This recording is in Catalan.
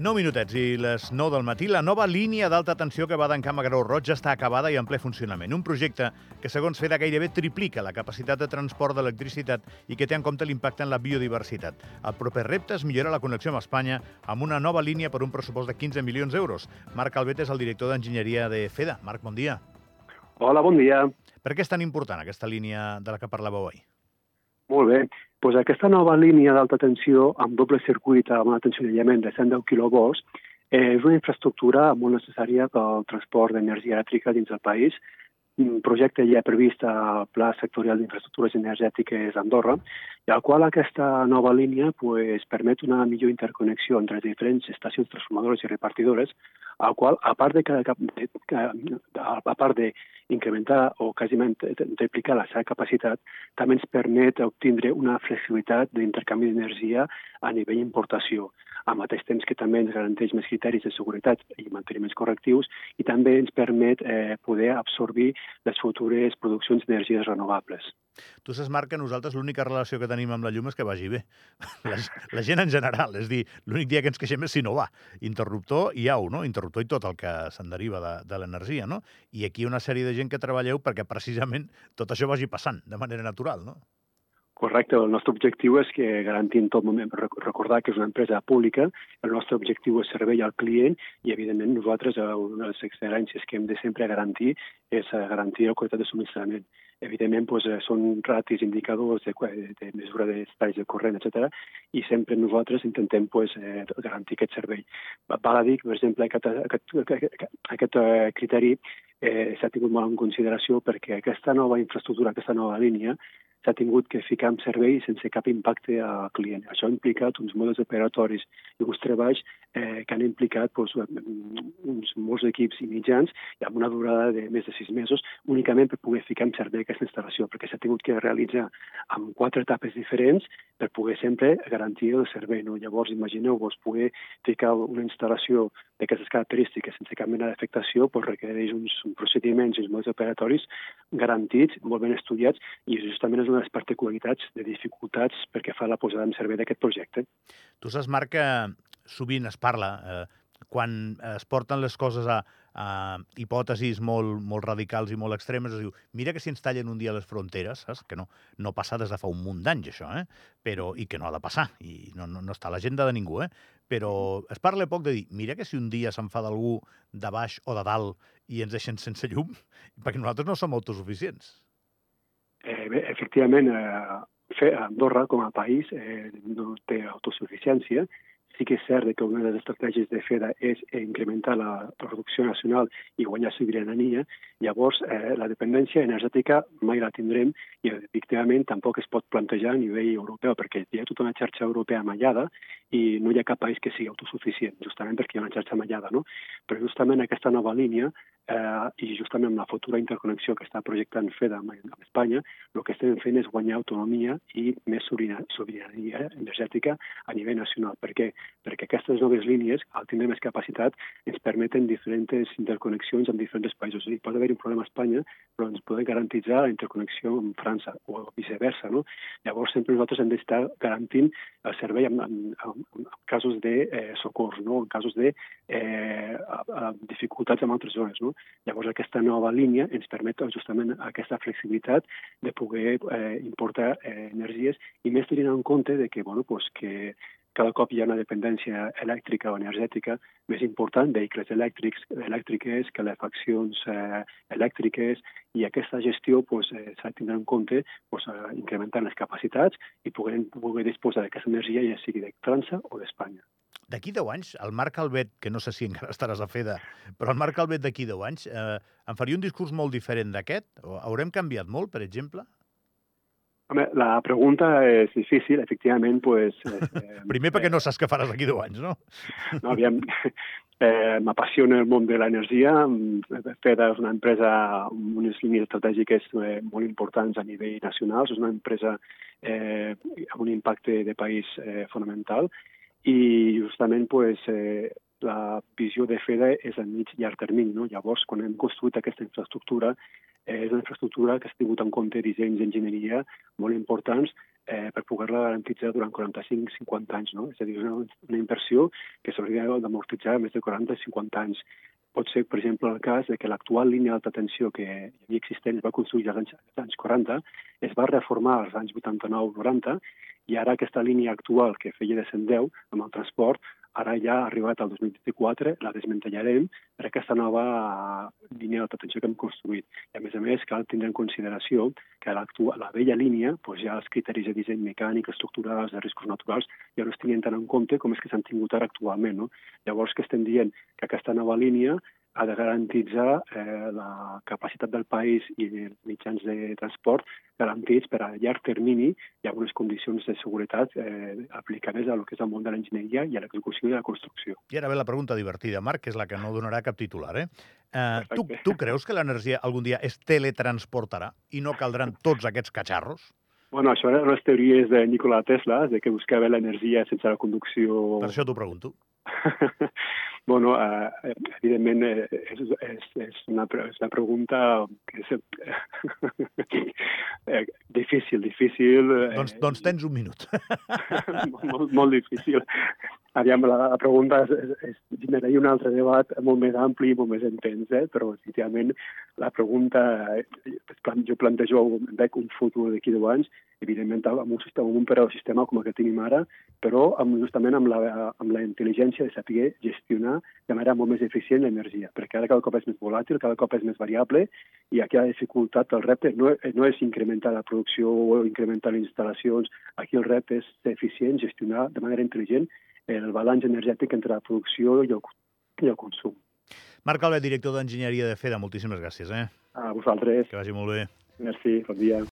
9 minutets i les 9 del matí. La nova línia d'alta tensió que va d'Encamp a Garou Roig està acabada i en ple funcionament. Un projecte que, segons FEDA, gairebé triplica la capacitat de transport d'electricitat i que té en compte l'impacte en la biodiversitat. El proper repte és millorar la connexió amb Espanya amb una nova línia per un pressupost de 15 milions d'euros. Marc Albet és el director d'enginyeria de FEDA. Marc, bon dia. Hola, bon dia. Per què és tan important aquesta línia de la que parlàveu ahir? Molt bé. Pues aquesta nova línia d'alta tensió amb doble circuit amb una tensió d'aïllament de 110 kV eh, és una infraestructura molt necessària pel transport d'energia elèctrica dins del país. Un projecte ja previst al Pla Sectorial d'Infraestructures Energètiques d'Andorra, i al qual aquesta nova línia pues, permet una millor interconnexió entre diferents estacions transformadores i repartidores, al qual, a part de, que, de, a part de incrementar o quasiment triplicar la seva capacitat, també ens permet obtindre una flexibilitat d'intercanvi d'energia a nivell d'importació, al mateix temps que també ens garanteix més criteris de seguretat i manteniments correctius i també ens permet eh, poder absorbir les futures produccions d'energies renovables. Tu saps, Marc, que nosaltres l'única relació que tenim amb la llum és que vagi bé. La, la gent en general, és dir, l'únic dia que ens queixem és si no va. Interruptor i au, no? Interruptor i tot el que se'n deriva de, de l'energia, no? I aquí una sèrie de gent que treballeu perquè precisament tot això vagi passant de manera natural, no? Correcte, el nostre objectiu és que garantir en tot moment, recordar que és una empresa pública, el nostre objectiu és servei al client i, evidentment, nosaltres, eh, una de les excel·lències que hem de sempre garantir és eh, garantir la qualitat de subministrament. Evidentment, doncs, són ratis, indicadors de, de mesura d'estais de corrent, etc. i sempre nosaltres intentem doncs, garantir aquest servei. Val a dir, per exemple, aquest, aquest, aquest, aquest criteri eh, s'ha tingut molt en consideració perquè aquesta nova infraestructura, aquesta nova línia, s'ha tingut que ficar en servei sense cap impacte al client. Això ha implicat uns models operatoris i uns treballs eh, que han implicat doncs, uns molts equips i mitjans amb una durada de més de sis mesos únicament per poder ficar en servei aquesta instal·lació, perquè s'ha tingut que realitzar amb quatre etapes diferents per poder sempre garantir el servei. No? Llavors, imagineu-vos poder ficar una instal·lació d'aquestes característiques sense cap mena d'afectació doncs requereix uns, procediments i uns models operatoris garantits, molt ben estudiats, i justament és una de les particularitats de dificultats perquè fa la posada en servei d'aquest projecte. Tu saps, Marc, que sovint es parla, eh, quan es porten les coses a, a hipòtesis molt, molt radicals i molt extremes, es diu, mira que si ens tallen un dia les fronteres, saps? que no, no passa des de fa un munt d'anys, això, eh? Però, i que no ha de passar, i no, no, no està a l'agenda de ningú, eh? però es parla poc de dir, mira que si un dia s'enfada algú de baix o de dalt i ens deixen sense llum, perquè nosaltres no som autosuficients. Eh, bé, efectivament, eh, Andorra com a país eh, no té autosuficiència. Sí que és cert que una de les estratègies de FEDA és incrementar la producció nacional i guanyar sobirania. Llavors, eh, la dependència energètica mai la tindrem i, efectivament, tampoc es pot plantejar a nivell europeu, perquè hi ha tota una xarxa europea mallada i no hi ha cap país que sigui autosuficient, justament perquè hi ha una xarxa mallada, no? Però justament aquesta nova línia eh, i justament amb la futura interconnexió que està projectant FEDA amb, Espanya, el que estem fent és guanyar autonomia i més sobirania energètica a nivell nacional. Per què? Perquè aquestes noves línies, al tindre més capacitat, ens permeten diferents interconnexions amb diferents països. Hi pot haver un problema a Espanya, però ens podem garantitzar la interconnexió amb França o viceversa. No? Llavors, sempre nosaltres hem d'estar garantint el servei en, en, en, en casos de eh, socors, no? en casos de eh, a, a dificultats en altres zones. No? Llavors, aquesta nova línia ens permet justament aquesta flexibilitat de poder eh, importar eh, energies i més tenint en compte de que, bueno, pues, que cada cop hi ha una dependència elèctrica o energètica més important, vehicles elèctrics, elèctriques, calefaccions eh, elèctriques, i aquesta gestió pues, eh, s'ha de tindre en compte pues, eh, incrementant les capacitats i poder, poder disposar d'aquesta energia ja sigui de França o d'Espanya. D'aquí 10 anys, el Marc Albet, que no sé si encara estaràs a FEDA, però el Marc Albet d'aquí 10 anys eh, em faria un discurs molt diferent d'aquest? Haurem canviat molt, per exemple? Home, la pregunta és difícil, efectivament, pues... Eh, Primer perquè no saps què faràs d'aquí 10 anys, no? No, aviam, eh, m'apassiona el món de l'energia. FEDA és una empresa amb unes línies estratègiques eh, molt importants a nivell nacional, és una empresa eh, amb un impacte de país eh, fonamental i justament pues, eh, la visió de FEDA és a mig llarg termini. No? Llavors, quan hem construït aquesta infraestructura, eh, és una infraestructura que ha tingut en compte dissenys d'enginyeria molt importants eh, per poder-la garantitzar durant 45-50 anys. No? És a dir, una, una inversió que s'hauria d'amortitzar més de 40-50 anys. Pot ser, per exemple, el cas de que l'actual línia d'alta tensió que hi havia existent es va construir als anys, als anys 40, es va reformar als anys 89-90 i ara aquesta línia actual que feia de 110 amb el transport Ara ja ha arribat al 2024, la desmantellarem per aquesta nova línia d'alta tensió que hem construït. I a més a més cal tindre en consideració que la vella línia doncs ja els criteris de disseny mecànic, estructurals, de riscos naturals, ja no es tinguin tant en compte com és que s'han tingut ara actualment. No? Llavors que estem dient que aquesta nova línia ha de garantitzar eh, la capacitat del país i els mitjans de transport garantits per a llarg termini i amb unes condicions de seguretat eh, aplicades a lo que és el món de l'enginyeria i a l'execució i a la construcció. I ara ve la pregunta divertida, Marc, que és la que no donarà cap titular. Eh? Eh, tu, tu creus que l'energia algun dia es teletransportarà i no caldran tots aquests catxarros? Bueno, això eren les teories de Nikola Tesla, de que buscava l'energia sense la conducció... Per això t'ho pregunto. bueno, eh, evidentment eh, és, és, és, una, és una pregunta que és eh, difícil, difícil. Eh, doncs, doncs tens un minut. molt, molt difícil. Aviam, la, pregunta és, és, és, generaria un altre debat molt més ampli i molt més intens, eh? però efectivament la pregunta, jo plantejo, veig un futur d'aquí deu anys, evidentment amb un, sistema, amb un sistema com el que tenim ara, però amb, justament amb la, amb la intel·ligència de saber gestionar de manera molt més eficient l'energia, perquè ara cada cop és més volàtil, cada cop és més variable, i aquí la dificultat, el repte, no, no és incrementar la producció o incrementar les instal·lacions, aquí el repte és ser eficient, gestionar de manera intel·ligent el balanç energètic entre la producció i el, i el consum. Marc Albert, director d'Enginyeria de FEDA, moltíssimes gràcies. Eh? A vosaltres. Que vagi molt bé. Merci, bon dia.